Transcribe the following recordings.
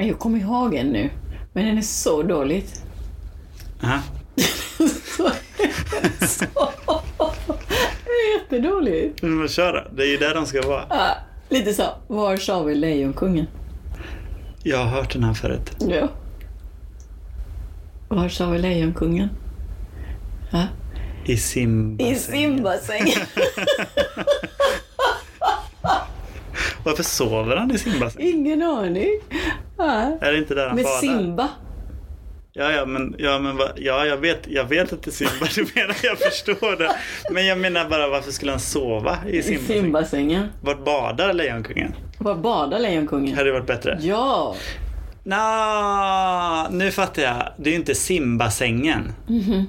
Jag kommer ihåg en nu, men den är så dåligt. Aha. så, så, det är jättedåligt. Men kör då. Det är ju där de ska vara. Ja, lite så. Var sa vi Lejonkungen? Jag har hört den här förut. Ja. Var sa vi Lejonkungen? Ja. I Simba. I simbassängen. Varför sover han i simbassängen? Ingen aning. Ja. Är det inte där han Med badar? Simba. Ja, ja, men, ja, men va, ja, jag vet, jag vet att det är Simba du menar, jag förstår det. Men jag menar bara varför skulle han sova i simbassängen? simbassängen. Vart badar Lejonkungen? Var badar Lejonkungen? Hade det varit bättre? Ja. Nå, nu fattar jag. Det är ju inte simbassängen.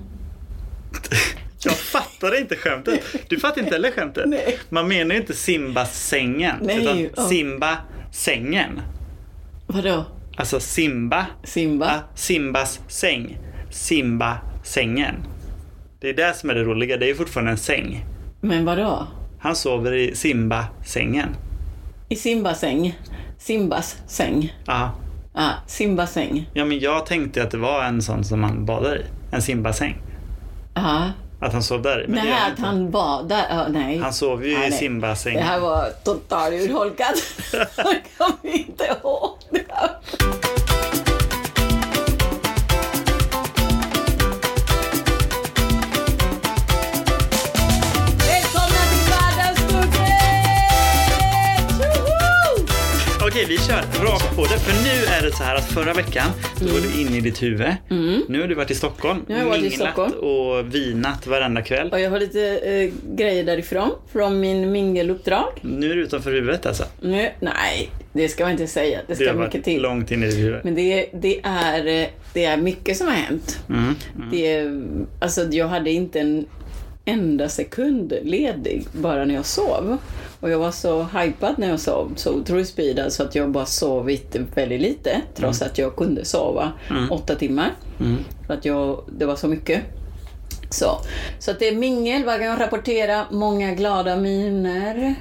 Jag fattar inte skämtet. Du fattar inte heller skämtet? Nej. Man menar ju inte Simba-sängen. Nej, utan. Simba-sängen. Vadå? Alltså Simba. Simba? Simbas säng. Simba-sängen. Det är det som är det roliga. Det är fortfarande en säng. Men vadå? Han sover i Simba-sängen. I Simbasäng. Simbas säng. Ja. Ja, Simbasäng. ja, men jag tänkte att det var en sån som man badar i. En Simba-säng. Ja. Att han sov där i. Det Nej, han att inte. han badar. Ja, nej. Han sov ju Nej, i nej. Simba-sängen. Det här var totalt urholkat. Jag kommer inte ihåg Välkomna till Vardagsstuket! Tjoho! Okej, vi kör rakt på det. För nu är det så här att förra veckan då var du inne i ditt huvud. Nu har du varit i Stockholm, Mm. Nu har jag varit i minglat Stockholm. och vinat varenda kväll. Och jag har lite eh, grejer därifrån, från min mingeluppdrag. Nu är du utanför huvudet alltså. Nu, nej, det ska man inte säga. Det ska har mycket till. långt in i ditt huvud. Men det, det, är, eh, det är mycket som har hänt. Mm. Det, är- alltså, jag hade inte en enda sekund ledig bara när jag sov. Och jag var så hypad när jag sov, så otroligt speedad så att jag bara sovit väldigt lite trots att jag kunde sova åtta timmar. För att jag, det var så mycket. Så, så att det är mingel, vad kan jag rapportera? Många glada miner.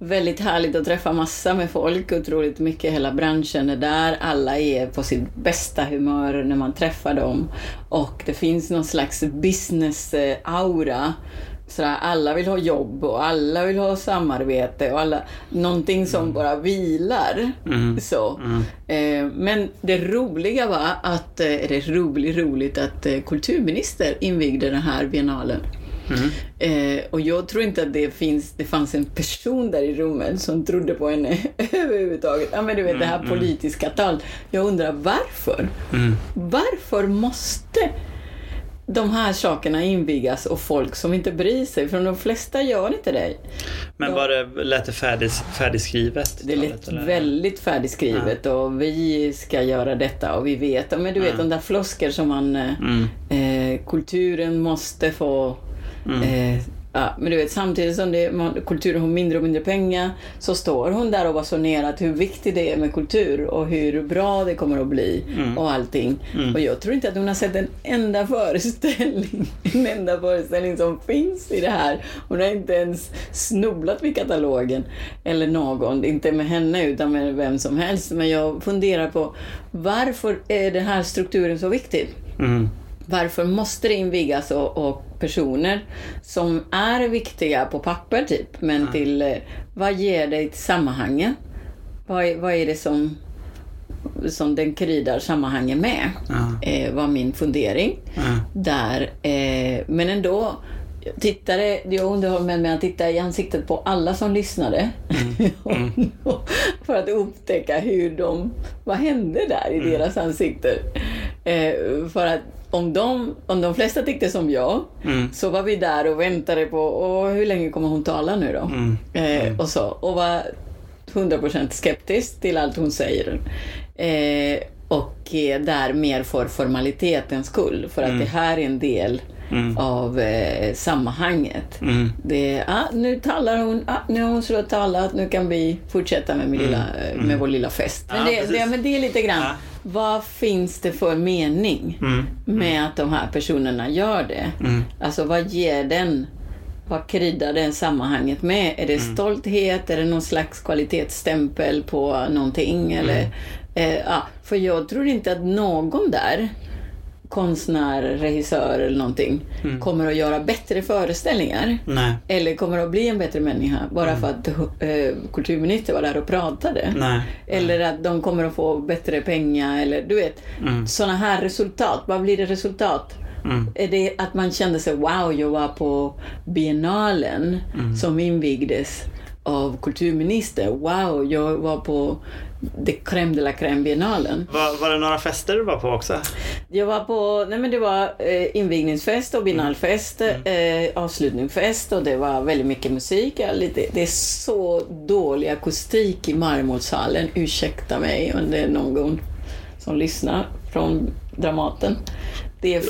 Väldigt härligt att träffa massa med folk, otroligt mycket. Hela branschen är där, alla är på sitt bästa humör när man träffar dem. Och det finns någon slags business-aura. Sådär, alla vill ha jobb och alla vill ha samarbete och alla, någonting som bara vilar. Så. Eh, men det roliga var att, eh, det roligt, roligt att eh, kulturminister invigde den här biennalen. Eh, och jag tror inte att det, finns, det fanns en person där i rummet som trodde på henne överhuvudtaget. Ja, men du vet det här politiska tal. Jag undrar varför? Varför måste de här sakerna invigas och folk som inte bryr sig? För de flesta gör inte det. Men var det, lät det färdig, färdigskrivet? Det lät väldigt färdigskrivet och vi ska göra detta och vi vet. ja, Men du vet de där flosker som man... eh, Eh, kulturen måste få... Eh, ja, men du vet, samtidigt som det, man, kulturen har mindre och mindre pengar så står hon där och basunerar hur viktigt det är med kultur och hur bra det kommer att bli och allting. Och jag tror inte att hon har sett en enda föreställning, en enda föreställning som finns i det här. Hon har inte ens snubblat vid katalogen eller någon, inte med henne utan med vem som helst. Men jag funderar på varför är den här strukturen så viktig? Mm. Varför måste det invigas och, och personer som är viktiga på papper typ, men till eh, vad ger det till sammanhanget? Vad, är- vad är det som, som den kryddar sammanhanget med? Ja. Eh, var min fundering. Ja. Där, eh, men ändå, tittade, jag underhöll mig med att titta i ansiktet på alla som lyssnade. för att upptäcka hur de, vad hände där i deras ansikten. Eh, för att om de, om de flesta tyckte som jag, så var vi där och väntade på och hur länge kommer hon tala nu då? Eh, och så. Och var 100% skeptisk till allt hon säger. Eh, och eh, där mer för formalitetens skull, för att det här är en del av eh, sammanhanget. Det, ah, nu talar hon, ah, nu har hon slutat tala, nu kan vi fortsätta med, min lilla, eh, med vår lilla fest. Men, Ja, det, precis. det, men det är lite grann, Ja. vad finns det för mening med att de här personerna gör det? Alltså vad ger den vad kryddar det sammanhanget med? Är det Mm. stolthet? Är det någon slags kvalitetsstämpel på någonting? Eller, Mm. eh, ja, för jag tror inte att någon där, konstnär, regissör eller någonting, Mm. kommer att göra bättre föreställningar. Nej. Eller kommer att bli en bättre människa bara för att eh, kulturministern var där och pratade. Nej. Eller att de kommer att få bättre pengar eller du vet. Mm. Sådana här resultat. Vad blir det resultat? Mm. Är det att man kände sig wow, jag var på biennalen Mm. som invigdes av kulturministern. Wow, jag var på the crème de la crème biennalen. Var, var det några fester du var på också? Jag var på, nej men det var eh, invigningsfest och biennalfest, Mm. eh, avslutningsfest och det var väldigt mycket musik. Lite, det är så dålig akustik i Marmorsalen, ursäkta mig om det är någon som lyssnar från Dramaten.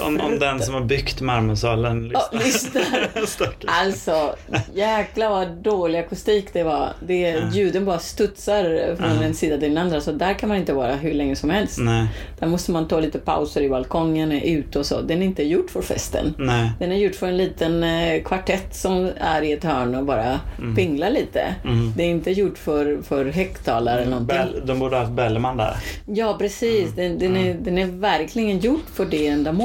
Om, om den som har byggt Marmorsalen Ja, lyssnar. Stackars. Alltså, jäklar vad dålig akustik det var. Det, Ljuden bara studsar från en sida till den andra, så där kan man inte vara hur länge som helst. Nej, Där måste man ta lite pauser i balkongen, ute och så. Den är inte gjord för festen. nej. Den är gjord för en liten eh, kvartett som är i ett hörn och bara pinglar lite. Det är inte gjort för, för högtalare eller någonting. Bell, de borde ha haft Bellman där. Ja, precis. Den, den, är, den är verkligen gjord för det ändamålet.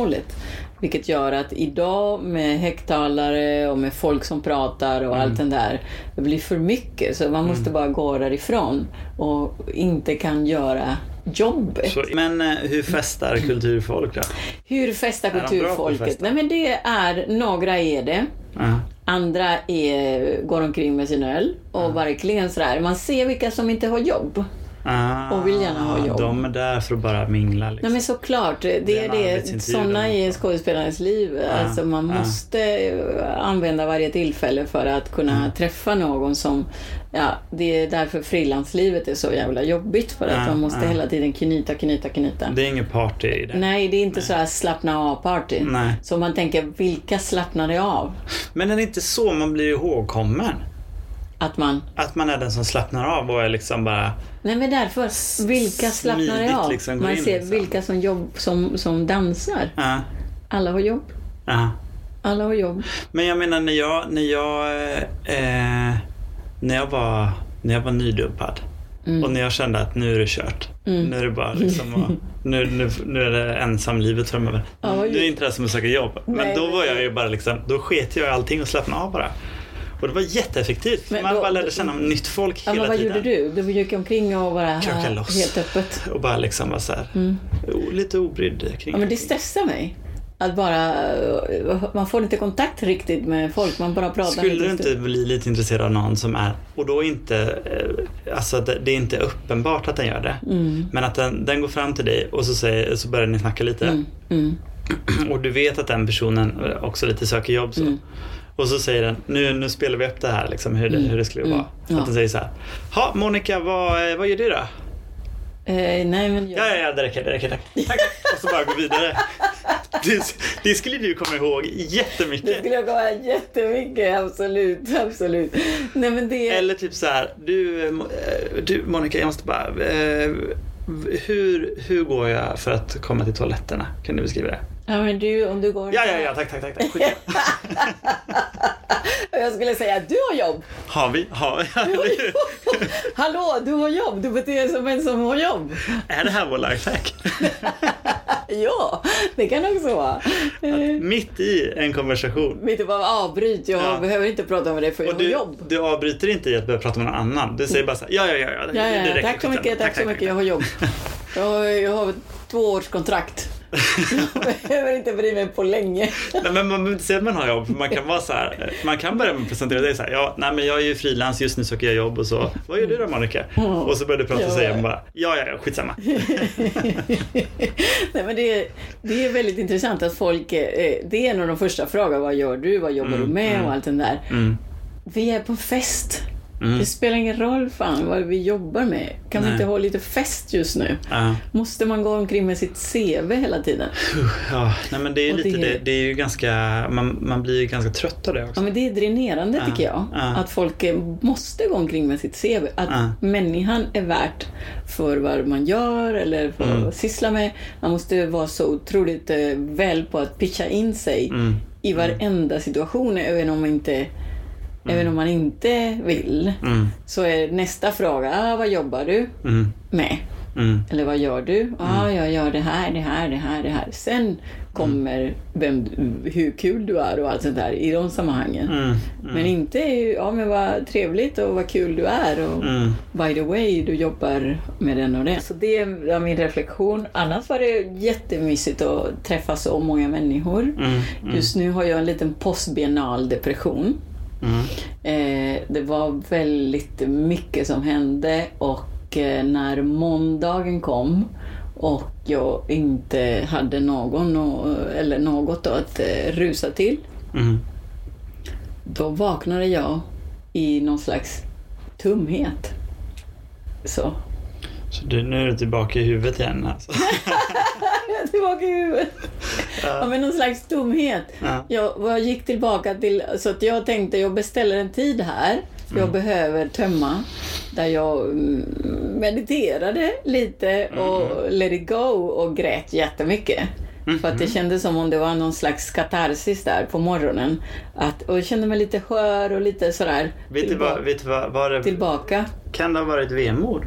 Vilket gör att idag med högtalare och med folk som pratar och allt det där, det blir för mycket. Så man måste bara gå därifrån och inte kan göra jobbet. Så, men eh, hur festar kulturfolk då? Hur festar kulturfolket? Nej men det är, några är det. Ja. Andra är, går omkring med sin öl och verkligen sådär. Man ser vilka som inte har jobb. Ah, Och vill gärna ha jobb. De är där för att bara mingla. Liksom. Nej men såklart, det Det är det. Sådana är skådespelarens liv. Alltså man ja. måste använda varje tillfälle för att kunna Mm. träffa någon som... Ja, det är därför frilanslivet är så jävla jobbigt. För att man måste ja. hela tiden knyta, knyta, knyta. Det är inget party i det. Nej, det är inte så här slappna av-party. Nej. Så man tänker, vilka slappnar av? Men är det inte så man blir ihågkommen? Att man... Att man är den som slappnar av och är liksom bara... Nej men därför, vilka slappnar smidigt av? liksom man in, ser liksom. vilka som, jobb, som, som dansar. Ja, Alla har jobb. ja. Alla har jobb. Men jag menar när jag, när jag, eh, när jag var, när jag var nydumpad Mm. och när jag kände att nu är det kört. Nu är det bara liksom att, nu, nu, nu är det ensamlivet framöver. Ja, nu är det inte det som att söka jobb. Men Nej, då men- var jag ju bara liksom, då sket jag i allting och slappnade av bara. Och det var jätteeffektivt. Men Man då- bara lärde känna nytt folk Ja, hela men vad tiden. gjorde du? Du gick omkring och bara Kröka här, loss. helt öppet. Och bara liksom var så här, o- lite obrydd kring Mm. Ja, men det stressar mig. Att bara, eh, man får inte kontakt riktigt med folk, man bara pratar Skulle du inte bli lite intresserad av någon som är, och då inte, eh, alltså det, det är inte uppenbart att den gör det. Mm. Men att den, den går fram till dig och så, säger, så börjar ni snacka lite. Mm, mm, Och du vet att den personen också lite söker jobb så. Mm. Och så säger den, nu, nu spelar vi upp det här liksom, hur, det, hur det skulle Mm. vara. Ja. Att den säger så här, ha Monica vad, eh, vad gör du då? Eh, nej men jag... Ja, ja, ja, det räcker, det räcker, tack. tack. Och så bara gå vidare. Det, det skulle du komma ihåg Det jättemycket. skulle jag komma jättemycket, absolut, absolut. Nej men det... Eller typ så här, du, eh, du Monica, jag måste bara, eh, hur, hur går jag för att komma till toaletterna? Kan du beskriva det? Ja men du, om du går... Ja, ja, ja, tack, tack, tack. tack. Skicka. Jag skulle säga, du har jobb! Har vi? Har vi? Hallå, du har jobb! Du beter dig som en som har jobb. Är det här vår lifehack? Ja, det kan också vara. Mitt i en konversation. Mitt i bara avbryt, jag Ja. behöver inte prata med dig för jag Och har du, jobb. du avbryter inte i att börja prata med någon annan. Du säger bara så här, ja, ja, ja. ja, Ja, ja, tack så mycket, tack, så mycket, jag har jobb. Jag har, jag har två års kontrakt. Jag behöver inte bry mig på länge. Nej, men man behöver inte säga att man har jobb. Man kan vara så här, man kan börja med att presentera dig så här, ja, nej men jag är ju frilans, just nu söker jag jobb och så, vad gör du då Monica? Och så börjar du prata och Ja. säga bara, ja, ja, ja, skitsamma. Nej, men det, är, det är väldigt intressant att folk, eh, det är en av de första frågorna, vad gör du, vad jobbar du med och allt det där. Mm. Vi är på fest. Mm. Det spelar ingen roll fan vad vi jobbar med. Kan vi Nej. inte ha lite fest just nu? Ja. Måste man gå omkring med sitt CV hela tiden? Ja, nej men det är, lite, det- det, det är ju ganska, man, man blir ju ganska trött av det också. Ja, men det är dränerande Ja, tycker jag. ja. Att folk eh, måste gå omkring med sitt CV. Att Ja. människan är värt för vad man gör eller för vad Mm. man sysslar med. Man måste vara så otroligt eh, väl på att pitcha in sig Mm. i varenda situation, även om man inte Även om man inte vill, Mm. så är nästa fråga, ah, vad jobbar du Mm. med? Mm. Eller vad gör du? Ah, jag gör det här, det här, det här, det här. Sen kommer vem, hur kul du är och allt sånt där i de sammanhangen. Mm. Mm. Men inte, ja men vad trevligt och vad kul du är och Mm. by the way, du jobbar med den och den. Så det var min reflektion. Annars var det jättemysigt att träffa så många människor. Mm. Mm. Just nu har jag en liten postbiennal depression. Mm. Eh, det var väldigt mycket som hände och eh, när måndagen kom och jag inte hade någon och, eller något att eh, rusa till. Mm. Då vaknade jag i någon slags tumhet. Så. Så du, nu är du tillbaka i huvudet igen alltså. Jag är tillbaka i huvudet. Ja, men någon slags tomhet. Ja. Jag, jag gick tillbaka till, så att jag tänkte jag beställer en tid här. Jag behöver tömma. Där jag mm, mediterade lite och let it go och grät jättemycket. För att det kändes som om det var någon slags katarsis där på morgonen. Att, och jag kände mig lite skör och lite sådär Vet du vad, vet du vad, vad det, tillbaka. kan det ha varit vemod?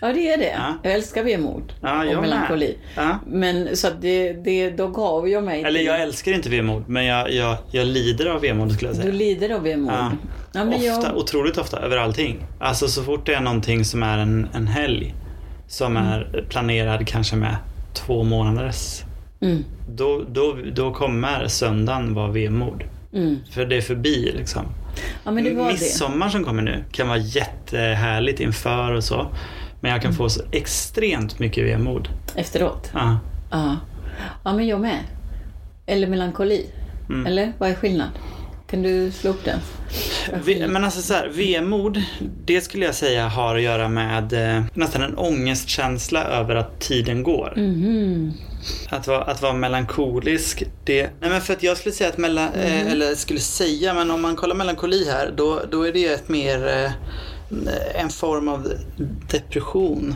Ja, det är det. Ja. Jag älskar vemod Ja, och melankoli. Ja. Men så det, det, då gav jag mig Eller till- jag älskar inte vemod, men jag, jag, jag lider av vemod skulle jag Du säga. lider av vemod. Ja. Ja, ofta, jag, otroligt ofta, över allting. Alltså så fort det är någonting som är en, en helg som Mm. är planerad kanske med två månaders mm, då, då, då kommer söndagen vara vemod. mm. För det är förbi liksom. Ja, men det. Midsommar som kommer nu kan vara jättehärligt inför och så. Men jag kan Mm. få så extremt mycket vemod. Efteråt. Ja. Ja. ja, men jag med. Eller melankoli. Mm. Eller vad är skillnad? Kan du slå upp den? Men alltså så här, vemod, det skulle jag säga har att göra med eh, nästan en ångestkänsla över att tiden går. Mhm. Att, vara, att vara melankolisk, det... Nej men för att jag skulle säga att mellan, eh, eller skulle säga, men om man kollar melankoli här, då, då är det ett mer eh, en form av depression.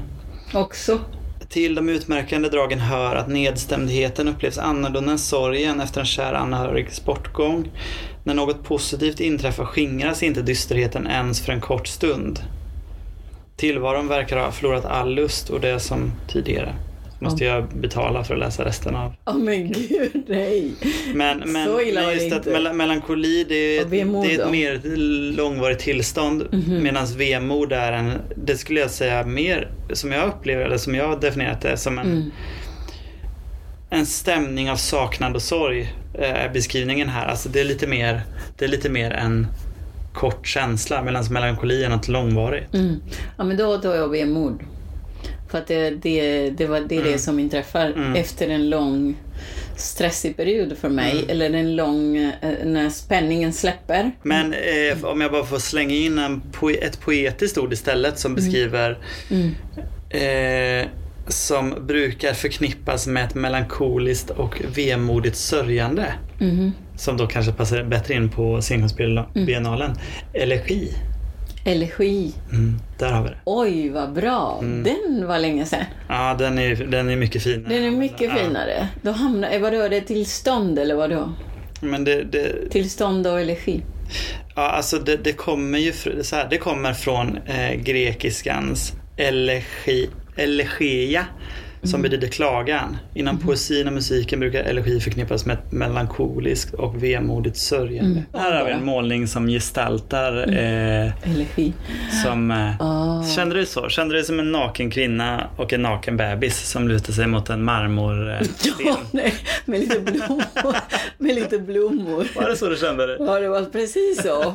Också. Till de utmärkande dragen hör att nedstämdheten upplevs annorlunda än sorgen efter en kär anhörigs bortgång. När något positivt inträffar skingras inte dysterheten ens för en kort stund. Tillvaron verkar ha förlorat all lust och det som tidigare. Måste jag betala för att läsa resten av. Ja, men gud nej. Men, men, Så illa var det just att inte. mel- melankoli det är, det är ett mer långvarigt tillstånd. Mhm. Medan vemod är en, det skulle jag säga mer, som jag upplever eller som jag har definierat det, som en, Mm. en stämning av saknad och sorg. eh, Är beskrivningen här. Alltså det är lite mer, det är lite mer en kort känsla medan melankoli är något långvarigt. Mm. Ja, men då tar jag vemod. För att det, det, det, var, det är det Mm. som inträffar Mm. efter en lång stressig period för mig. Mm. Eller en lång, eh, när spänningen släpper. Men eh, om jag bara får slänga in en ett poetiskt ord istället som beskriver Mm. eh, som brukar förknippas med ett melankoliskt och vemodigt sörjande. Mhm. Som då kanske passar bättre in på scenkonstbiennalen. Elegi. Elegi. Mm, där har vi det. Oj, vad bra. Mm. Den var länge sedan. Ja, den är, den är mycket finare. Den är mycket Ja. finare. Då hamnar, vadå, är det tillstånd eller vadå? Men det, det, Tillstånd och elegi. ja, alltså det, det kommer ju så här, det kommer från eh, grekiskans elegi, elegia som betyder klagan. Inom poesin och musiken brukar elegi förknippas med ett melankoliskt och vemodigt sörjande. Mm. Här har vi en målning som gestaltar eh, Elegi. som eh, Ah. Kände du så? Kände du dig som en naken kvinna och en naken bebis som lutar sig mot en marmorsten? Ja, nej, med lite blommor. med lite blommor. Var det så du kände dig? Ja, det var precis så.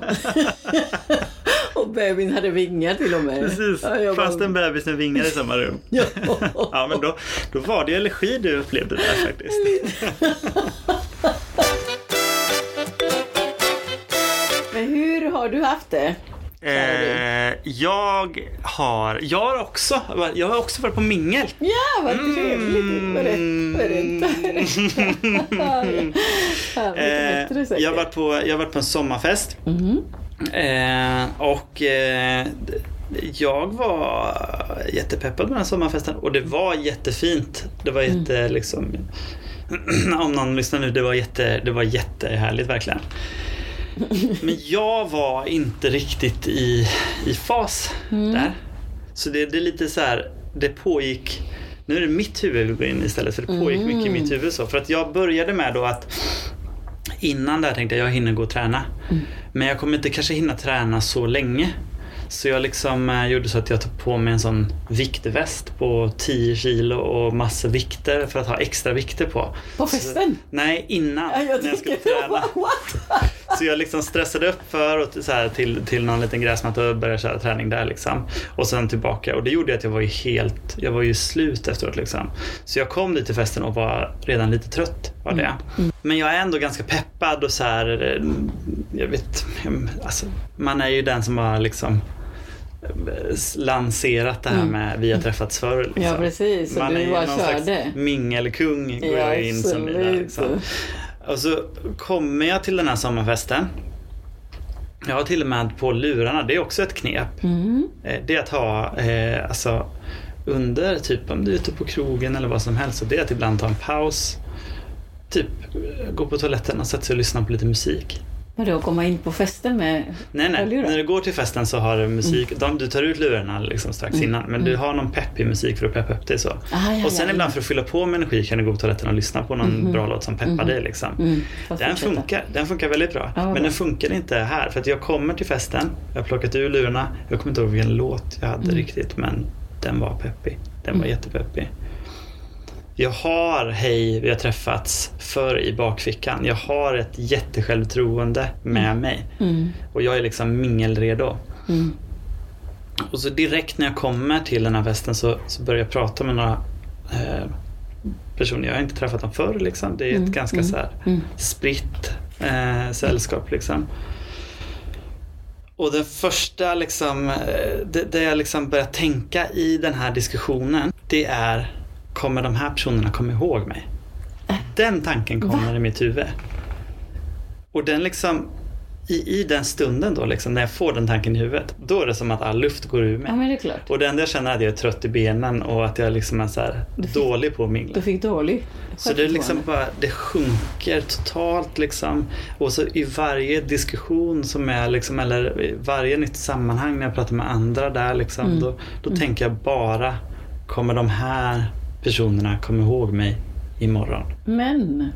och bebisen hade vingar till och med. Precis, Ja, det bara- en bebis med vingar i samma rum? Ja, men då, då var det elegi du upplevde där faktiskt. Men hur har du haft det? Eh, jag har, jag har också, jag har också varit på mingel. Ja, vad trevligt. Berätta, berätta. Eh, jag har varit på, jag har varit på en sommarfest. Mhm. Eh, och eh, jag var jättepeppad på den sommarfesten och det var jättefint. Det var jätte liksom om någon lyssnar nu, det var, jätte, det var jättehärligt verkligen. Men jag var inte riktigt i, i fas där. Så det, det är lite så här, det pågick nu är det mitt huvud vi går in istället för det pågick mycket i mitt huvud så. För att jag började med då att innan där tänkte jag jag hinner gå och träna. Men jag kommer inte kanske hinna träna så länge. Så jag liksom eh, gjorde så att jag tog på mig en sån viktväst på 10 kilo och massor vikter för att ha extra vikter på. På festen? Så, nej, innan. Ja, jag när jag skulle träna. Så jag liksom stressade upp för och så här, till, till någon liten gräsmatta och började köra träning där liksom. Och sen tillbaka och det gjorde att jag var ju helt, jag var ju slut efteråt liksom. Så jag kom dit till festen och var redan lite trött var det. Men jag är ändå ganska peppad och så här, eh, jag vet, alltså, man är ju den som har liksom lanserat det här med vi har träffats förr. Liksom. Ja, precis. Så Man du bara någon körde. mingelkung går Ja, jag in som i där, liksom. Och så kommer jag till den här sommarfesten. Jag har till och med på lurarna, det är också ett knep. Mm. Eh, Det är att ha, eh, alltså under, typ om du är ute på krogen eller vad som helst, så det är att ibland ta en paus. Typ gå på toaletten och sätta sig och lyssna på lite musik. Vadå, komma in på festen med Nej, nej. hörlurar? När du går till festen så har du musik. De, du tar ut lurarna liksom strax innan. Men du har någon peppig musik för att peppa upp dig så. Ah, ja, och sen ja, ibland för att fylla på med energi kan du gå på toaletten och lyssna på någon bra låt som peppar dig. Liksom. Mm, Den funkar, den funkar väldigt bra. Ja, vad men bra. den funkar inte här. För att jag kommer till festen, jag har plockat ur lurarna. Jag kommer inte ihåg vilken låt jag hade Mm. riktigt. Men den var peppig. Den var jättepeppig. Jag har Hej, vi har träffats för i bakfickan. Jag har ett jättesjälvtroende med mig. Mm. Och jag är liksom mingelredo. Mm. Och så direkt när jag kommer till den här festen så, så börjar jag prata med några eh, personer. Jag har inte träffat dem förr. Liksom. Det är ett Mm, ganska mm, så här mm. spritt eh, sällskap. Liksom. Och det första liksom, eh, det, det jag liksom börjar tänka i den här diskussionen, det är kommer de här personerna komma ihåg mig? Den tanken kommer Va? i mitt huvud. Och den liksom, i, i den stunden då, liksom, när jag får den tanken i huvudet, då är det som att all luft går ur mig. Ja, men det är klart. Och det enda jag känner är att jag är trött i benen och att jag liksom är så fick- dålig på att mingla. Du fick dålig Så det liksom bara, det sjunker totalt liksom. Och så i varje diskussion som är liksom, eller i varje nytt sammanhang när jag pratar med andra där liksom, Mm. då, då tänker jag bara, kommer de här personerna komma ihåg mig imorgon? Men,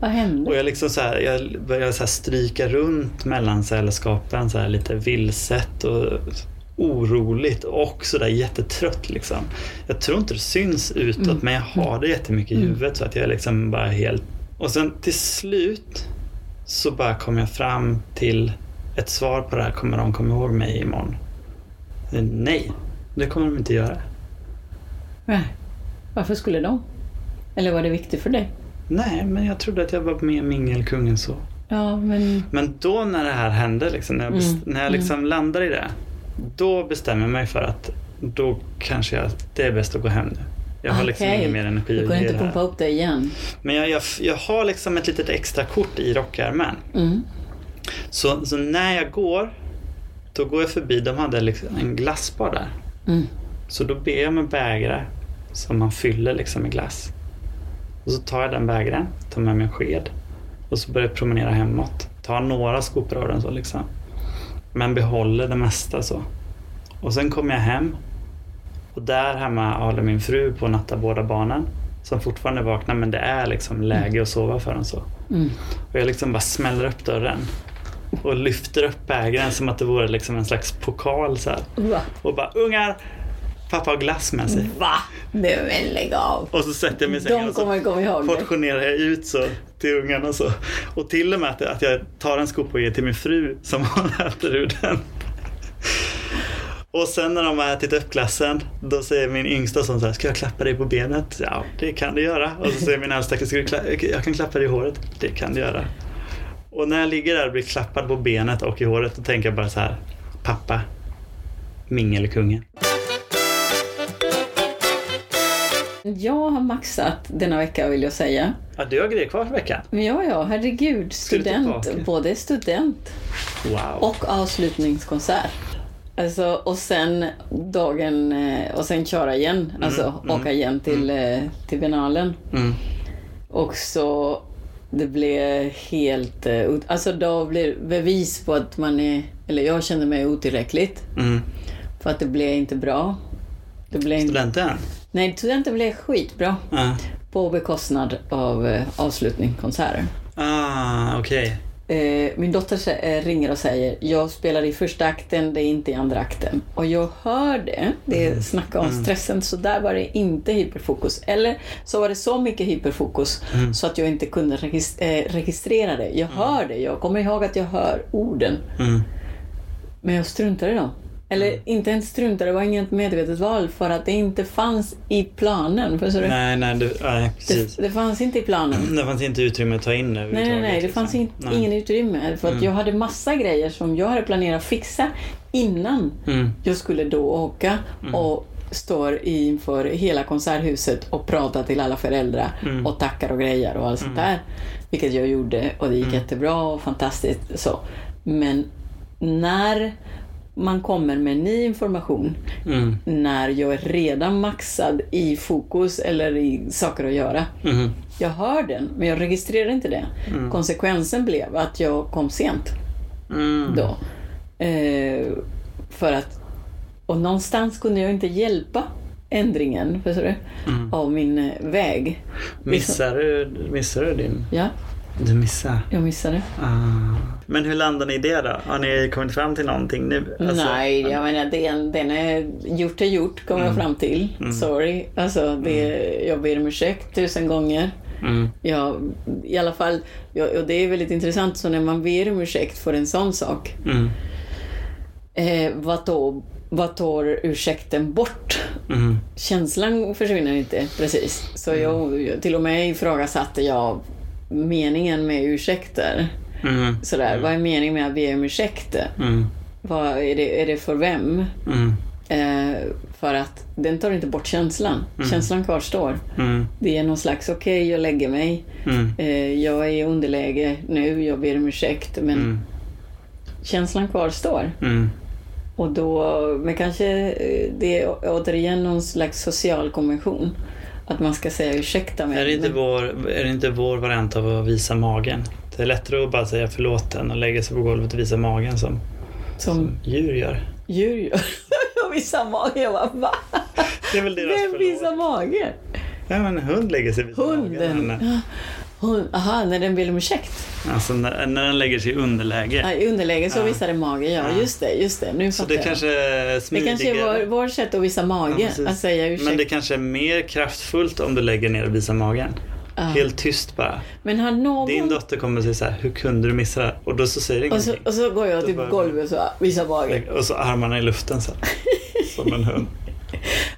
vad hände? Och jag liksom så här, jag börjar så stryka runt mellan sällskapen så här lite vilset och oroligt och sådär jättetrött liksom. Jag tror inte det syns utåt Mm. men jag har det jättemycket i Mm. huvudet så att jag liksom bara helt... Och sen till slut så bara kom jag fram till ett svar på det här. Kommer de komma ihåg mig imorgon? Eh, Nej, det kommer de inte göra. Nej. Varför skulle de? Eller var det viktigt för dig? Nej, men jag trodde att jag var mer mingelkungen så. Ja, men... Men då när det här hände, liksom, när jag, Mm, när jag liksom landar i det. Då bestämmer jag mig för att då kanske jag, det är bäst att gå hem nu. Jag har liksom Okej. ingen mer energi Du ge inte pumpa upp det igen? Men jag, jag, jag har liksom ett litet extra kort i rockärmen. Mm. Så, så när jag går, då går jag förbi, de hade liksom en glassbar där. Mm. Så då ber jag med bägare som man fyller liksom med glass. Och så tar jag den bägaren, tar med mig en sked och så börjar jag promenera hemåt. Tar några skopor av den så liksom. Men behåller det mesta så. Och sen kommer jag hem och där hemma håller min fru på att natta båda barnen som fortfarande är vakna men det är liksom läge att sova för dem så. Mm. Och jag liksom bara smäller upp dörren och lyfter upp bägaren som att det vore liksom en slags pokal så här. Och bara ungar, pappa har glass med sig. Va? Nej men lägg av! Och så sätter jag mig i sängen De och så kommer komma ihåg det. portionerar jag ut så till ungarna och så. Och till och med att, att jag tar en skopa och ger till min fru som hon äter ur den. Och sen när de har ätit upp glassen, då säger min yngsta son så här, ska jag klappa dig på benet? Ja, det kan du göra. Och så säger min äldsta, ska jag kan klappa dig i håret? Det kan du göra. Och när jag ligger där och blir klappad på benet och i håret, då tänker jag bara så här, pappa, mingelkungen? Jag har maxat denna vecka vill jag säga. Ja, du har grejer kvar för veckan. Ja, ja, herregud. Student. Både student Wow. och avslutningskonsert. Alltså, och sen dagen, eh, och sen köra igen. Alltså mm, åka igen till, eh, till finalen. Mm. Och så det blev helt... eh, Alltså då blir det bevis på att man är... Eller jag kände mig otillräckligt. Mm. För att det blev inte bra. Det blev Studenten? Nej, studenten blev skitbra. Ja. På bekostnad av eh, avslutningskonserter. Ah, okej. Eh, min dotter eh, ringer och säger jag spelar i första akten, det är inte i andra akten. Och jag hör det. Det är snacka om stressen. Så där var det inte hyperfokus. Eller så var det så mycket hyperfokus så att jag inte kunde regis- eh, registrera det. Jag hör det. Jag kommer ihåg att jag hör orden. Mm. Men jag struntade i dem. Eller inte ens struntade, det var inget medvetet val för att det inte fanns i planen. Förstår du? Nej, nej, du, nej, precis. Det, det fanns inte i planen. Det fanns inte utrymme att ta in Nej, överhuvudtaget. nej, nej. Det liksom. fanns in, Nej. ingen utrymme. För att jag hade massa grejer som jag hade planerat fixa innan Mm. jag skulle då åka och står inför hela konserthuset och pratar till alla föräldrar Mm. och tackar och grejer och allt sånt där. Vilket jag gjorde och det gick Mm. jättebra och fantastiskt. Så. Men när man kommer med ny information Mm. när jag är redan maxad i fokus eller i saker att göra. Mm. Jag hör den, men jag registrerar inte det. Konsekvensen blev att jag kom sent Mm. då. Eh, för att, och någonstans kunde jag inte hjälpa ändringen förstår du, Mm. av min eh, väg. Missar du, missar du din... Ja, Du missar. jag missade. Ah. Men hur landar ni i det då? Har ni kommit fram till någonting nu? Alltså- Nej, jag menar den, den är gjort är gjort kom jag Mm. fram till. Sorry. Alltså, det, jag ber om ursäkt tusen gånger. Mm. Ja, i alla fall, ja, och det är väldigt intressant, så när man ber om ursäkt för en sån sak, Mm. eh, vad, då, vad tar ursäkten bort? Mm. Känslan försvinner inte precis. Så jag, jag- till och med ifrågasatte jag meningen med ursäkter. Mm. Sådär, vad är meningen med att be om ursäkt? Mm. Vad är, det, är det för vem? Mm. Eh, för att den tar inte bort känslan. Känslan kvarstår. Mm. Det är någon slags, okej jag lägger mig. Mm. Eh, jag är i underläge nu, jag ber om ursäkt. Men Mm. känslan kvarstår. Mm. Och då, men kanske eh, det är återigen någon slags social konvention. Att man ska säga ursäkta mig. Är, det inte vår, är det inte vår variant av att visa magen? Det är lättare att bara säga förlåt än att lägga sig på golvet och visa magen som, som djur gör. djur gör. jag visar mage. Jag bara, va? Det är väl deras Vem visar förlåt. mage? Ja, men en hund lägger sig vid Hunden. magen. Hon, aha, när den ber om ursäkt. Alltså när, när den lägger sig i underläge. Ja, I underläge så Ja. visar den mage. Ja, Ja. just det. Just det. Nu Så det jag. kanske är det kanske är vår, vår sätt att visa Ja, mage. precis. att säga ursäkt. Men det kanske är mer kraftfullt om du lägger ner och visar magen. Ja. Helt tyst bara. Men har någon... Din dotter kommer säga så här, hur kunde du missa det? Och då så säger det och, så, ingenting. och så går jag till bara- golvet och så visar mage. Och så armarna i luften så här. Som en hund.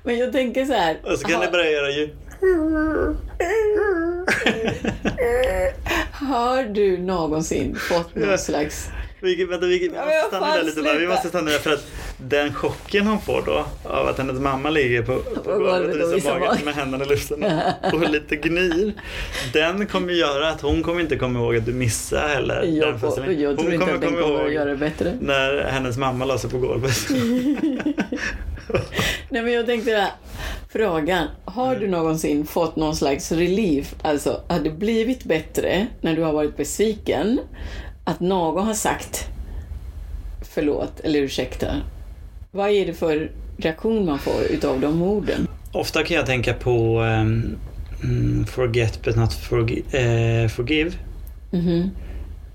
Men jag tänker så här. Och så kan har, ni börja göra ljud. har du någonsin fått någon slags... Vi, vänta, vi, måste stanna där lite bara. Vi måste stanna där för att den chocken hon får då av att hennes mamma ligger på, på golvet och visar magen med händerna i luften och lite gnyr. Den kommer göra att hon kommer inte komma ihåg att du missade heller Jag, föreställningen. jag tror Hon inte att den kommer att göra det bättre. när hennes mamma la sig på golvet. Nej men jag tänkte där, frågan. Har Mm. du någonsin fått någon slags relief? Alltså, har det blivit bättre när du har varit besviken? Att någon har sagt förlåt eller ursäkta? Vad är det för reaktion man får utav de orden? Ofta kan jag tänka på mm, forget but not forgi- eh, forgive. Mhm.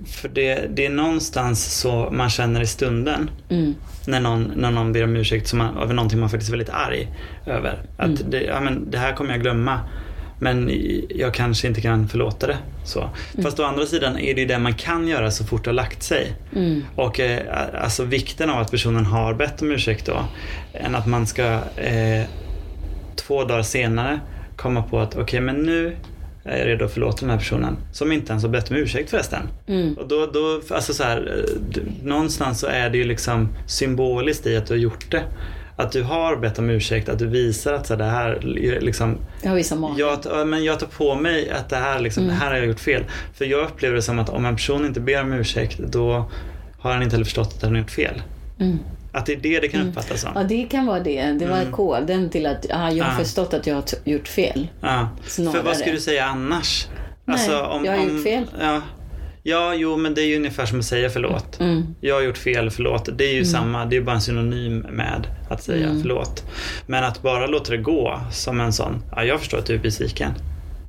För det, det är någonstans så man känner i stunden Mm. När någon, när någon ber om ursäkt som man, över någonting man faktiskt är väldigt arg över. Att Mm. det, ja, men det här kommer jag glömma. Men jag kanske inte kan förlåta det. Så. Fast å andra sidan är det ju det man kan göra så fort det har lagt sig. Mm. Och eh, alltså vikten av att personen har bett om ursäkt då. Än att man ska eh, två dagar senare komma på att okej men nu jag är redo att förlåta den här personen. Som inte ens har bett om ursäkt förresten. Mm. Och då, då, alltså så här, eh, någonstans så är det ju liksom symboliskt i att du har gjort det. Att du har bett om ursäkt, att du visar att så här, det här liksom, Jag mage. jag, men jag tar på mig att det här, liksom, Mm. det här har jag gjort fel. För jag upplever det som att om en person inte ber om ursäkt då har han inte heller förstått att han har gjort fel. Mm. Att det är det det kan uppfattas som. Ja, det kan vara det. Det var Mm. koden till att ah, jag har Ah. förstått att jag har gjort fel. Snarare. För vad skulle du säga annars? Alltså, Nej, jag har gjort fel. Ja, ja, jo men det är ju ungefär som att säga förlåt. Mm. Jag har gjort fel, förlåt. Det är ju samma, det är ju bara en synonym med att säga Mm. förlåt. Men att bara låta det gå som en sån, ja jag förstår att du är besviken.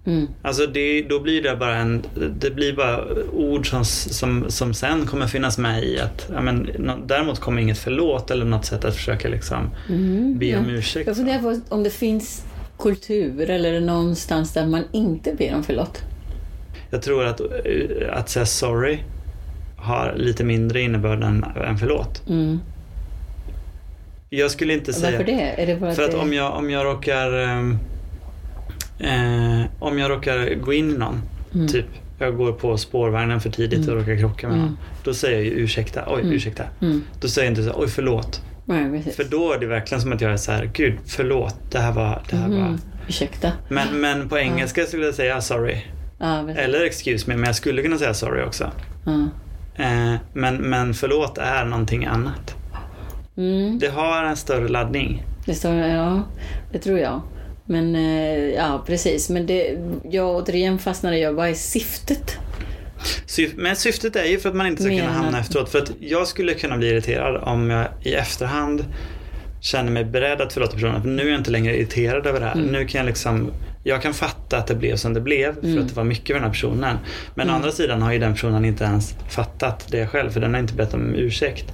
Mm. Alltså det, då blir det bara en, det blir bara ord som, som, som sen kommer finnas med i att, ja, men, däremot kommer inget förlåt eller något sätt att försöka liksom Mm. be om Ja. ursäkt. Jag funderar på om det finns kultur eller någonstans där man inte ber om förlåt. Jag tror att, att säga sorry har lite mindre innebörd än, än förlåt. Mm. Jag skulle inte säga... Varför det? Det För att det... om jag, om jag råkar ehm, eh, Om jag råkar gå in i någon Mm. Typ jag går på spårvagnen för tidigt och råkar krocka med Mm. någon. Då säger jag ju ursäkta, oj Mm. ursäkta. Mm. Då säger jag inte så oj förlåt. Nej. För då är det verkligen som att jag är så här, gud förlåt, det här var, det här var. Mhm. Ursäkta. Men, men på engelska skulle jag säga sorry. Ja. Eller excuse me, men jag skulle kunna säga sorry också. Ja. Eh, men, men förlåt är någonting annat. Mm. Det har en större laddning. Det står, ja, det tror jag. Men eh, ja, precis. Men det, jag återigen fastnade jag, vad är syftet? Syf- Men syftet är ju för att man inte ska Mer kunna hamna att- efteråt. För att jag skulle kunna bli irriterad om jag i efterhand känner mig beredd att förlåta personen. För nu är jag inte längre irriterad över det här. Mm. Nu kan jag liksom jag kan fatta att det blev som det blev för Mm. att det var mycket med den här personen. Men å Mm. andra sidan har ju den personen inte ens fattat det själv för den har inte bett om ursäkt.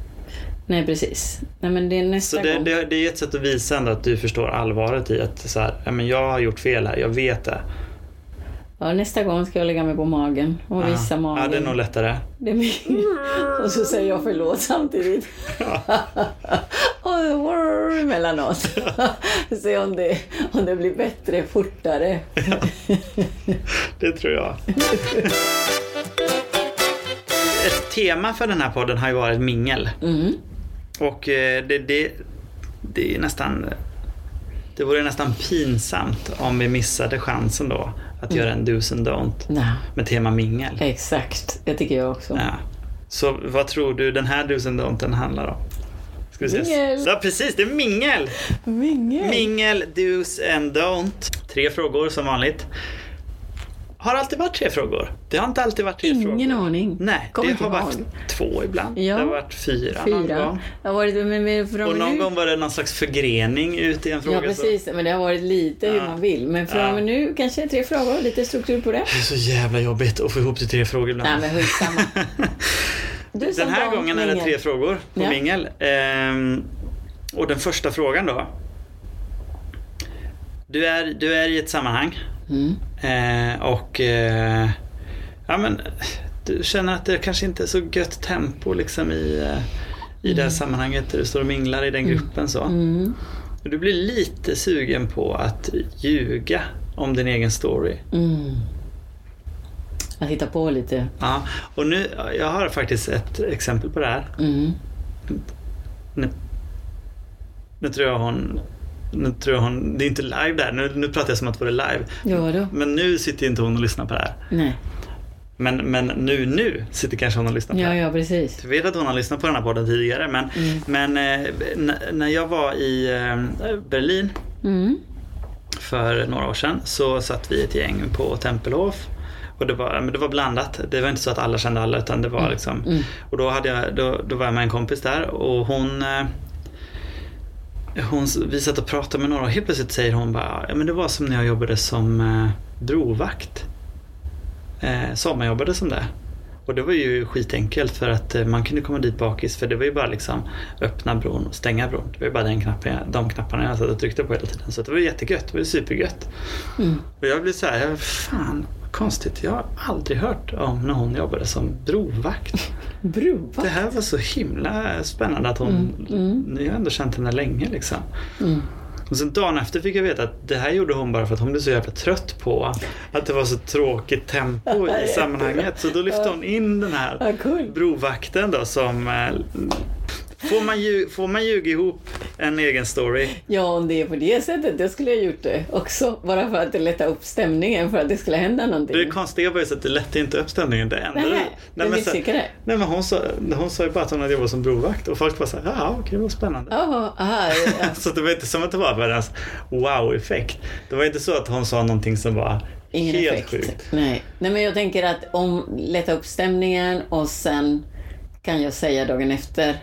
Nej, precis. Nej, men det är nästa Så det, gång. det, det är ett sätt att visa ändå att du förstår allvaret i att så här, ja, men jag har gjort fel här, jag vet det. Ja, nästa gång ska jag lägga mig på magen och visa ja. magen. ja, det är nog lättare. Det är min... Och så säger jag förlåt samtidigt. och wrr, emellanåt. Se om det, om det blir bättre fortare. Det tror jag. Ett tema för den här podden har ju varit mingel. Mm. Och eh, det, det, det är nästan... Det vore nästan pinsamt om vi missade chansen då att göra en dos and don't Nej, med tema mingel. exakt. Det tycker jag också. Ja. Så vad tror du den här dos and don't handlar om? Ska vi. Mingel. Ja precis, det är mingel! Mingel. Mingel, dos and don't. Tre frågor som vanligt. Har alltid varit tre frågor. Det har inte alltid varit tre frågor. Ingen aning. Nej, Kommer det har varit ihåg. två ibland. Ja. Det har varit fyra, någon Fyra. gång. Det har varit, men, men Och och någon nu, gång var det någon slags förgrening ut i en fråga. Ja, precis. Men det har varit lite hur Ja. man vill. Men från och med nu kanske tre frågor, lite struktur på det. Så. Det är så jävla jobbigt att få ihop till tre frågor ibland. Nej, men skitsamma. Den här gången är det tre frågor på Ja. mingel. Ehm, och den första frågan då. Du är, du är i ett sammanhang Mm. eh, och eh, ja, men, du känner att det kanske inte är så gött tempo liksom i, eh, i det här sammanhanget där du står och minglar i den gruppen. Så. Mm. Du blir lite sugen på att ljuga om din egen story. Mm. Att hitta på lite. Ja, och nu, jag har faktiskt ett exempel på det här. Mm. Nu, nu tror jag hon... Nu tror jag hon... Det är inte live där. Nu, nu pratar jag som att det vore live. Ja. Men nu sitter inte hon och lyssnar på det här. Nej. Men, men nu, nu sitter kanske hon och lyssnar på det Ja, här. ja, precis. Jag vet att hon har lyssnat på den här podden tidigare. Men, Mm. men eh, när jag var i eh, Berlin Mm. för några år sedan så satt vi ett gäng på Tempelhof. Och det var, men det var blandat. Det var inte så att alla kände alla utan det var liksom Mm. Och då, hade jag, då, då var jag med en kompis där och hon eh, hon, vi satt och pratade med några och helt plötsligt säger hon bara ja men det var som när jag jobbade som eh, brovakt. Eh, sommarjobbade som det. Och det var ju skitenkelt för att eh, man kunde komma dit bakis för det var ju bara liksom öppna bron och stänga bron. Det var ju bara den knappen, de knapparna jag satt och tryckte på hela tiden. Så det var jättegött, det var ju supergött. Mm. Och jag blev så här, fan konstigt. Jag har aldrig hört om när hon jobbade som brovvakt. Bruva. Det här var så himla spännande att hon, Mm, mm. ni har ändå känt henne länge liksom. Mm. Och sen dagen efter fick jag veta att det här gjorde hon bara för att hon blev så jävla trött på att det var så tråkigt tempo i sammanhanget. Så då lyfte hon in den här brovakten då som eh, Får man, ju, får man ljuga ihop en egen story? Ja, om det är på det sättet, det skulle jag gjort det också. Bara för att det lättar upp stämningen, för att det skulle hända någonting. Det konstiga var ju så att det lätte inte upp stämningen. Det enda Nej, nej, men, så, misslyckades. nej men hon sa, hon sa ju bara att hon hade jobbat som brovakt och folk bara såhär, ja okej vad spännande. Jaha, aha, ja. Så det var inte som att det var världens wow-effekt. Det var inte så att hon sa någonting som var Ingen helt effekt. sjukt. Nej. Nej, men jag tänker att om lätta upp stämningen och sen kan jag säga dagen efter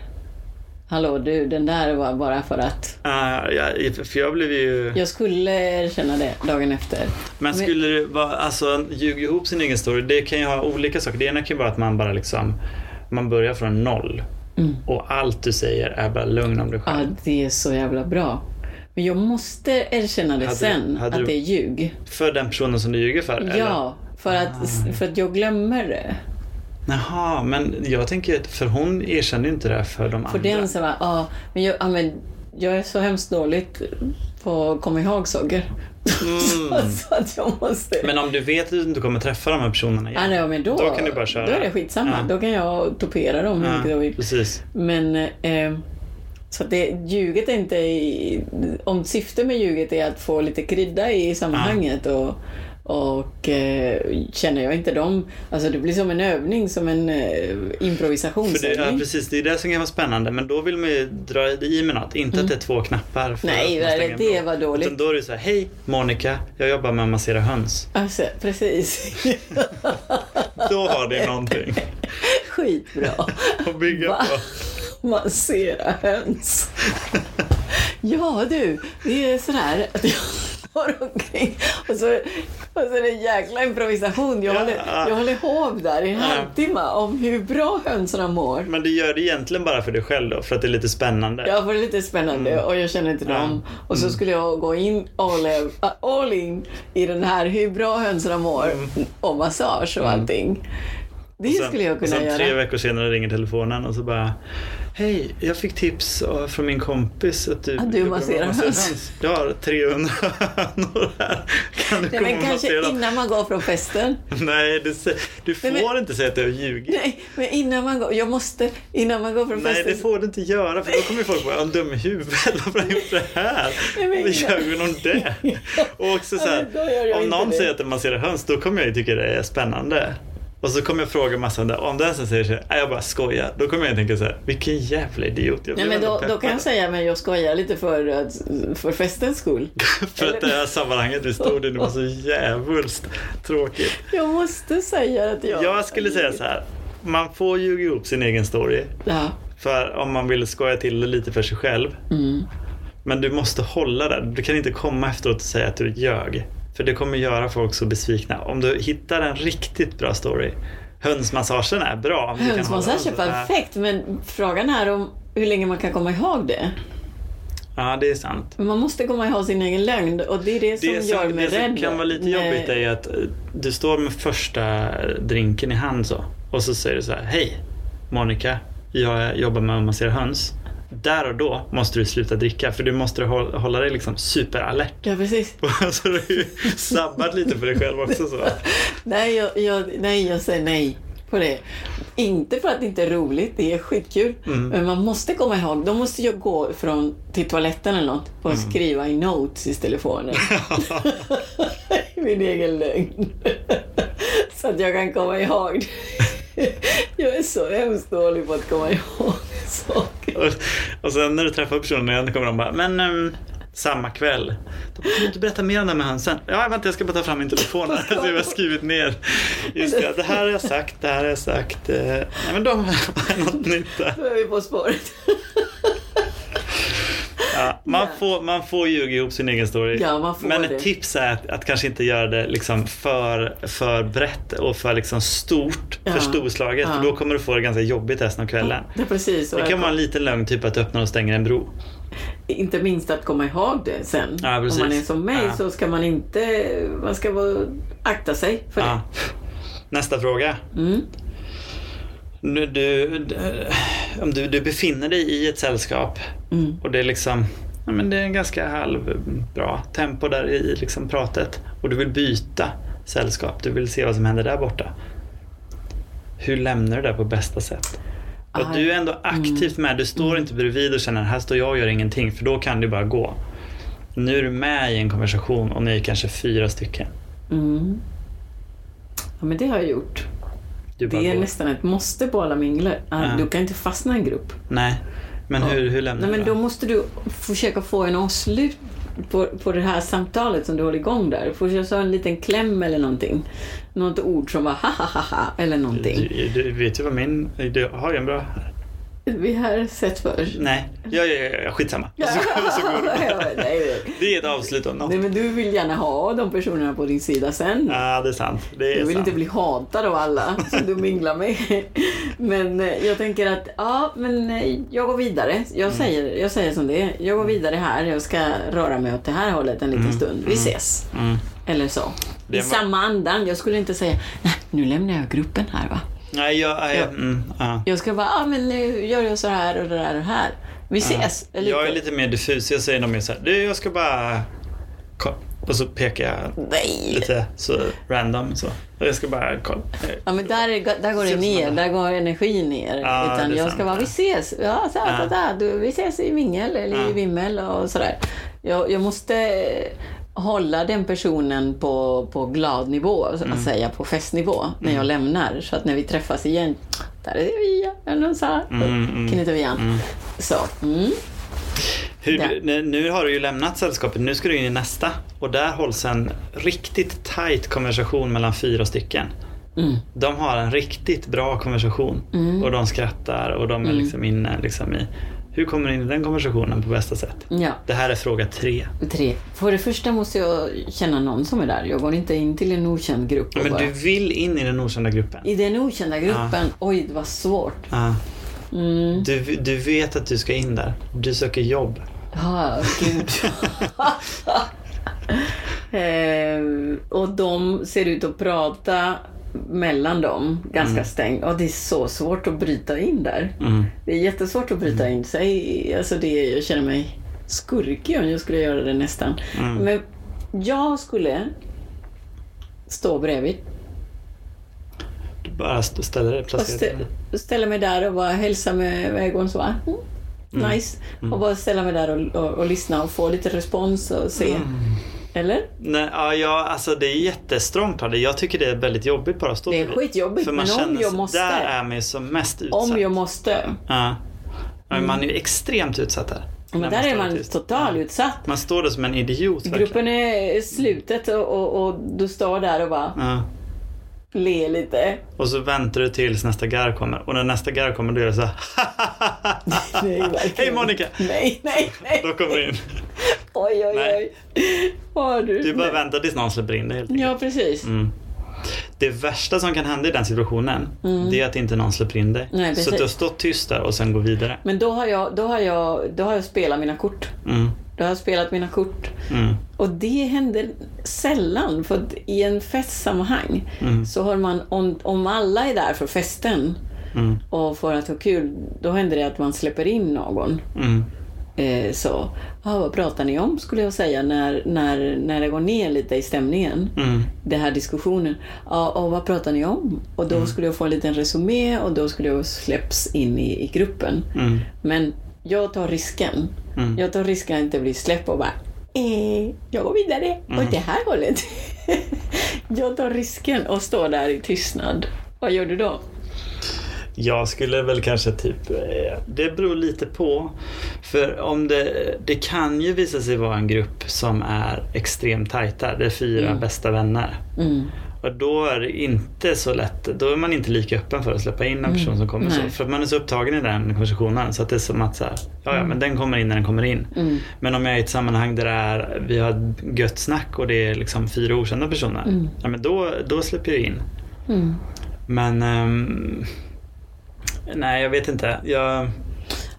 Hallå du, den där var bara för att Uh, ja, för jag blev ju... jag skulle erkänna det dagen efter. Men skulle det vara, alltså ljuga ihop sin egen story, det kan ju ha olika saker. Det ena kan ju vara att man bara liksom, man börjar från noll. Mm. Och allt du säger är bara lögn om dig Ja, själv. det är så jävla bra. Men jag måste erkänna det Hade du- sen, hade att du- det är ljug. För den personen som du ljuger för? eller? Ja, för att, för att jag glömmer det. Jaha, men jag tänker för hon erkände ju inte det för de För andra. den som var, ja, men jag, ja, men jag är så hemskt dåligt på att komma ihåg saker. Mm. så att jag måste... Men om du vet att du inte kommer träffa de här personerna igen. Ja, nej, men då, Då kan du bara köra. Då är det skitsamma. Ja. Då kan jag topera dem hur mycket jag ja, vill. precis. Men eh, så att det, ljuget är inte i, om syftet med ljuget är att få lite krydda i sammanhanget och, och eh, känner jag inte dem, alltså det blir som en övning, som en eh, För det, improvisationsövning. ja, precis, det är det som kan vara spännande. Men då vill man ju dra i med något. Inte att det är två knappar. För Mm. Nej, att det bro. var dåligt. Utan då är det så här, hej Monica, jag jobbar med att massera höns. Alltså, precis. Då har det någonting Skitbra. att bygga Va? på. Massera höns. Ja du, det är sådär att jag går omkring och så, och är det en jäkla improvisation. Jag, Ja. håller, jag håller hov där i en Ja. halvtimme om hur bra hönsen mår. Men du gör det egentligen bara för dig själv då, för att det är lite spännande. Jag får det lite spännande och jag känner inte Mm. Ja. Mm. dem. Och så skulle jag gå in all, all in i den här hur bra hönsen mår och massage och allting. Det Mm. Och sen- skulle jag och kunna sen göra. tre veckor senare ringer telefonen och så bara Hej, jag fick tips eh, från min kompis att du, Att du masserar höns. Jag har 300 hönor här. Kan du Nej, komma men kanske massera innan man går från festen. Nej, du, du får Nej, men- inte säga att du har ljugit. Nej, men innan man går. Jag måste, innan man går från Nej, festen. det får du inte göra för då kommer folk bara, han dum i huvudet? Varför har gjort det här? Nej, Vad gör vi om det? Och också så Ja, här, jag om någon det. säger att de masserar höns, då kommer jag ju tycka det är spännande. Och så kommer jag fråga massa om det. Om den som säger så här, "Nej, jag bara skojar. Då kommer jag tänka så här, vilken jävla idiot. Jag Nej, men då, då kan jag säga, men jag skojar lite för, för festens skull. För att det här sammanhanget vi stod i, det var så jävulst tråkigt. Jag måste säga att jag... Jag skulle säga så här, man får ljuga ihop sin egen story. Ja. För om man vill skoja till det lite för sig själv. Mm. Men du måste hålla det. Du kan inte komma efteråt och säga att du ljög. För det kommer göra folk så besvikna. Om du hittar en riktigt bra story. Hönsmassagen är bra. om du kan Hönsmassage är perfekt, men frågan är om hur länge man kan komma ihåg det. Ja, det är sant. Man måste komma ihåg sin egen lögn och det är det som Det gör som, mig det som rädd. kan vara lite med- jobbigt är att eh, du står med första drinken i hand så. Och så säger du så här. Hej Monica, jag jobbar med att massera höns. Där och då måste du sluta dricka för du måste hå- hålla dig liksom superalert. Ja, precis. Så du har ju sabbat lite för dig själv också. Så. Nej jag, jag, nej, jag säger nej på det. Inte för att det inte är roligt, det är skitkul. Mm. Men man måste komma ihåg, då måste jag gå från, till toaletten eller något och Mm. skriva i notes i telefonen. Min egen lögn. Så att jag kan komma ihåg det. Jag är så hemskt dålig på att komma ihåg saker. Och, och sen när du träffar personen igen kommer de bara, men ehm, samma kväll. Då kan du inte berätta mer om det med hönsen? Ja, vänta jag ska bara ta fram min telefon här. Så jag har skrivit ner. Just det, det här har jag sagt, det här har jag sagt. Eh, Nej men då har jag något nytt där. Då är vi på spåret. Ja, man, får, man får ljuga ihop sin egen story. Ja, men det. ett tips är att, att kanske inte göra det liksom för, för brett och för liksom stort, Ja. för storslaget. Ja. För då kommer du få det ganska jobbigt resten av kvällen. Det är precis. Det kan vara en liten lögn, typ att du öppnar och stänger en bro. Inte minst att komma ihåg det sen. Ja, Om man är som mig Ja. så ska man inte, man ska vara, akta sig för Ja. Nästa fråga. det. Mm. Du, du, om du, du befinner dig i ett sällskap Mm. och det är liksom ja, men det är en ganska halvbra tempo där i liksom pratet. Och du vill byta sällskap. Du vill se vad som händer där borta. Hur lämnar du det på bästa sätt? Och Ah, du är ändå aktivt med. Du står inte bredvid och känner här står jag och gör ingenting. För då kan du bara gå. Nu är du med i en konversation och ni är kanske fyra stycken. Mm. Ja, men det har jag gjort. Du Det är går. nästan ett måste på alla mingler. Ah, Ja. Du kan inte fastna i en grupp. Nej, men Ja. hur, hur lämnar Nej, men du då måste du försöka få en avslut på, på det här samtalet som du håller igång där. Försöka ha en liten kläm eller någonting. Något ord som var ha ha ha ha eller någonting. Du, du vet ju vad min... Du har ju en bra... Vi har sett förr. Nej, ja, ja, ja, ja, skitsamma. Så, så går det. Ja, nej. Det är ett avslut av något. nej, men du vill gärna ha de personerna på din sida sen. Ja, det är sant. Det är Du vill sant. inte bli hatad av alla som du minglar med. Men eh, jag tänker att, ja, men eh, jag går vidare. Jag säger, jag säger som det är. Jag går vidare här. Jag ska röra mig åt det här hållet en liten stund. Vi ses. Mm. Eller så. I samma andan. Jag skulle inte säga, nej, nu lämnar jag gruppen här va. Nej, jag... jag, Ja. mm, ja. Jag ska bara, ja men nu gör jag så här och det där och det här. Vi ses. Eller Jag är lite mer diffus. Jag säger nog mer så här, du, jag ska bara... Och så pekar jag Nej! lite så random så. Och jag ska bara kolla. Ja men där, är- där går det ner, där går energin ner. Ja, Utan jag ska bara, ja. vi ses. Ja, så, här, Ja. så, där. Du, vi ses i mingel eller Ja. i vimmel och sådär. Jag, jag måste hålla den personen på, på glad nivå, så Mm. att säga, på festnivå när jag lämnar. Så att när vi träffas igen, där är vi, eller så här. Mm, mm, Knyter vi. Så, mm. Hur, Där. nu, har du ju lämnat sällskapet, nu ska du in i nästa. Och där hålls en riktigt tight konversation mellan fyra stycken. Mm. De har en riktigt bra konversation. Och de skrattar och de är Mm. liksom inne liksom i... Hur kommer du in i den konversationen på bästa sätt? Ja, Det här är fråga tre. tre. För det första måste jag känna någon som är där. Jag går inte in till en okänd grupp. Men bara- du vill in i den okända gruppen. I den okända gruppen, oj det var svårt. Ja. Mm. Du, du vet att du ska in där. Du söker jobb. Ja, gud. eh, och de ser ut att prata mellan dem, ganska stängt. Och det är så svårt att bryta in där. Mm. Det är jättesvårt att bryta in sig. Alltså det, jag känner mig skurkig om jag skulle göra det nästan. Mm. Men jag skulle stå bredvid Du bara st- ställer dig, dig. stä- ställa mig där och bara hälsa med ögon så. här, Mm. Nice. Och bara ställa mig där och, och, och lyssna och få lite respons och se. Eller? Nej, ja, ja, alltså det är jättestrångt av det. Jag tycker det är väldigt jobbigt bara att stå Det är skitjobbigt, För man men om känner jag sig- måste. Där är man ju som mest utsatt. Om jag måste. Ja. Men man är ju extremt utsatt där. Men där är står man total Ja. utsatt. Man står där som en idiot verkligen. Gruppen är slutet och, och, och du står där och bara Ja. Ler lite. Och så väntar du tills nästa gar kommer. Och när nästa gar kommer då är det så här. Nej. Hej Monica! Nej, nej, nej. Då kommer du in. Oj, oj, Nej. oj. Har du? Du bara väntar tills någon släpper in dig helt enkelt. Ja, precis. Mm. Det värsta som kan hända i den situationen, det är att inte någon släpper in dig. Mm. Nej, så att du har stått tyst där och sen går vidare. Men då har, jag, då, har jag, då har jag spelat mina kort. Mm. Då har jag spelat mina kort. Mm. Och det händer sällan, för i en festsammanhang Mm. så har man, om, om alla är där för festen Mm. och för att ha kul, då händer det att man släpper in någon. Mm. Eh, så, ah, vad pratar ni om skulle jag säga när, när, när det går ner lite i stämningen. Mm. Den här diskussionen. Ja, och vad pratar ni om? Och Mm. då skulle jag få en liten resumé och då skulle jag släpps in i, i gruppen. Mm. Men jag tar risken. Mm. Jag tar risken att inte bli släppt och bara eh, jag går vidare Mm. åt det här hållet. jag tar risken och står där i tystnad. Vad gör du då? Jag skulle väl kanske typ, eh, det beror lite på. För om det, det kan ju visa sig vara en grupp som är extremt tajta. Det är fyra Mm. bästa vänner. Mm. Och då är det inte så lätt, då är man inte lika öppen för att släppa in en person som kommer så. För att man är så upptagen i den konversationen så att det är som att så här, ja ja men den kommer in när den kommer in. Mm. Men om jag är i ett sammanhang där det är, vi har gött snack och det är liksom fyra okända personer. Mm. Ja men då, då släpper jag in. Mm. Men ehm, Nej jag vet inte. Jag,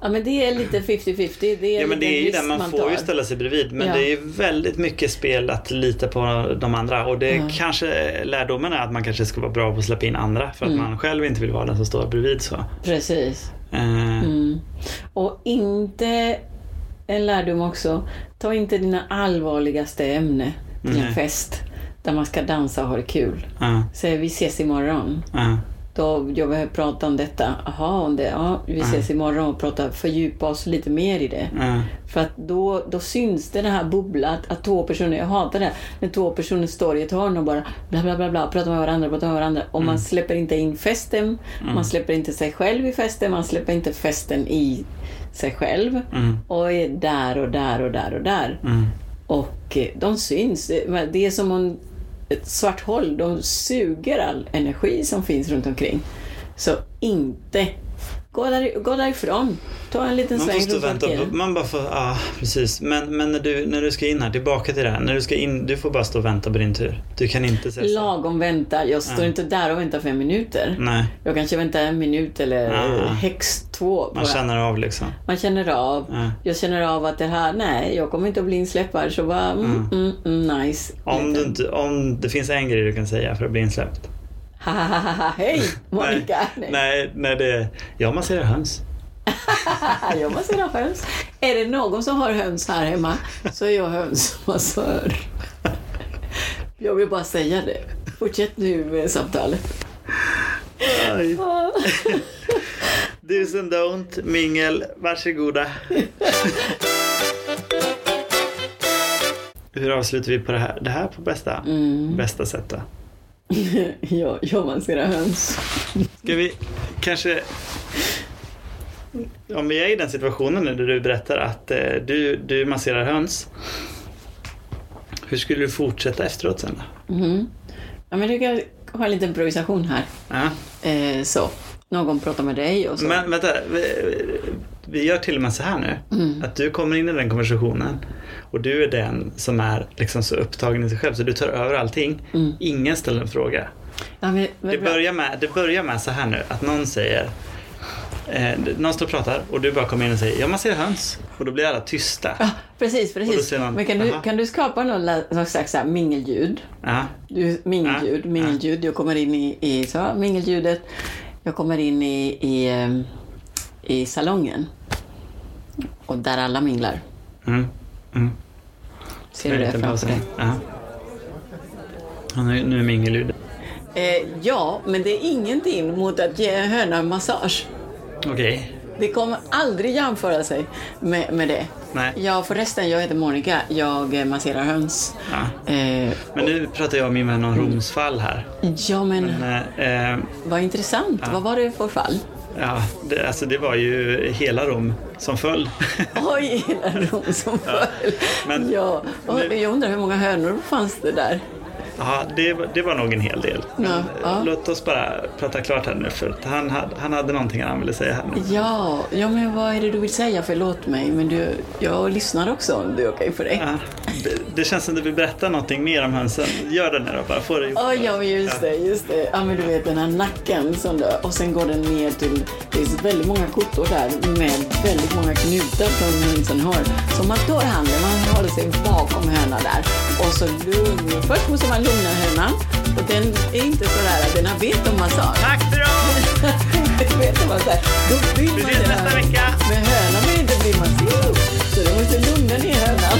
Ja men det är lite 50-50. Det är ja men det är ju det, man får tar. ju ställa sig bredvid. Men Ja. det är ju väldigt mycket spel att lita på de andra. Och det Ja. kanske, lärdomen är att man kanske ska vara bra på att släppa in andra. För att Mm. man själv inte vill vara den som står bredvid så. Precis. Eh, Mm. Och inte en lärdom också. Ta inte dina allvarligaste ämne till en fest där man ska dansa och ha det kul. Ja, Säg vi ses imorgon. ja, Då jag behöver prata om detta. Jaha, om det. Ja, vi ses imorgon och prata, fördjupa oss lite mer i det. ja, För att då, då syns det, det här bubblat att två personer, jag hatar det, när två personer står i ett hörn och bara bla bla bla, bla pratar med varandra, pratar med varandra och man släpper inte in festen, man släpper inte sig själv i festen, man släpper inte festen i sig själv mm, och är där och där och där och där. mm. Och eh, de syns. Det det är som om ett svart hål. De suger all energi som finns runt omkring. Så inte gå, där, gå därifrån. Ta en liten Man sväng runt vänta. parkeringen. Man bara får, ja precis. Men, men när, du, när du ska in här, tillbaka till det här. När du ska in, du får bara stå och vänta på din tur. Du kan inte säga så. Lagom vänta. Jag står Ja. inte där och väntar fem minuter. Nej, Jag kanske väntar en minut eller Ja. högst två. man känner av liksom. man känner av. Ja. Jag känner av att det här, nej, jag kommer inte att bli insläppt här. Så bara, mm, mm, mm, nice. Om, du inte, om det finns en grej du kan säga för att bli insläppt. Hahaha, hej Monica! Nej, nej, nej det jag masserar höns. jag masserar höns. Är det någon som har höns här hemma så är jag hönsmassör. Jag vill bara säga det. Fortsätt nu med samtalet. Do's and don't, mingel, varsågoda. Hur avslutar vi på det här, det här på bästa, Mm. bästa sätt då? Ja, jag masserar höns. Ska vi kanske... Om vi är i den situationen där du berättar att eh, du, du masserar höns. Hur skulle du fortsätta efteråt sen då? Mhm. Ja, men du kan ha en liten improvisation här. Ja. Eh, så. Någon pratar med dig och så. Men vänta, vi, gör till och med så här nu. Mm. Att du kommer in i den konversationen och du är den som är liksom så upptagen i sig själv så du tar över allting. Mm. Ingen ställer en fråga. Ja, men, men Det börjar, med, det börjar med så här nu, att någon säger eh, någon står och pratar och du bara kommer in och säger ja man ser höns och då blir alla tysta. Ja, precis, precis. man, Men kan du, aha. kan du skapa någon någon slags här mingelljud? Ja. Du, mingelljud, Ja, mingelljud. Jag kommer in i, i så, mingeljudet. Jag kommer in i, i, ehm, i salongen. Och där alla minglar. Mm. Mm. Ser du det framför dig? Ja. Ja, nu, nu är mingelljudet. Eh, ja, men det är ingenting mot att ge en höna en massage. Okej. Det kommer aldrig jämföra sig med, med det. Nej. Ja, förresten, jag heter Monica. Jag eh, masserar höns. Ja. Eh, Men nu pratar jag om min vän om Roms fall här. ja, men Men, eh, eh, vad intressant. Vad var det för fall? Ja, det, alltså det var ju hela Rom som föll. Oj, hela Rom som föll. men- ja, och jag undrar hur många hönor fanns det där? Ja, det, var- det var nog en hel del. Ja, ja. eh, Låt oss bara prata klart här nu för han, hade, han hade någonting han ville säga här nu. Ja, ja, men vad är det du vill säga? Förlåt mig, men du, jag lyssnar också om det är okej för dig. Ja, det, känns som du vill berätta någonting mer om hönsen. Gör det nu då, bara få det gjort. Ja, ja, men just det, just det. Ja, men du vet den här nacken som då, och sen går den ner till, det finns väldigt många kottor där med väldigt många knutar som hönsen har. Så man tar handen, man håller sig bakom hönan där och så lugn. Först måste man lugna hönan och den är inte så där att den har bett om massage. Tack för idag! Vet man så här. Då vill Vi man ses den nästa här- vecka! Men hönan vill inte bli masserad. Så du måste lugna ner hönan.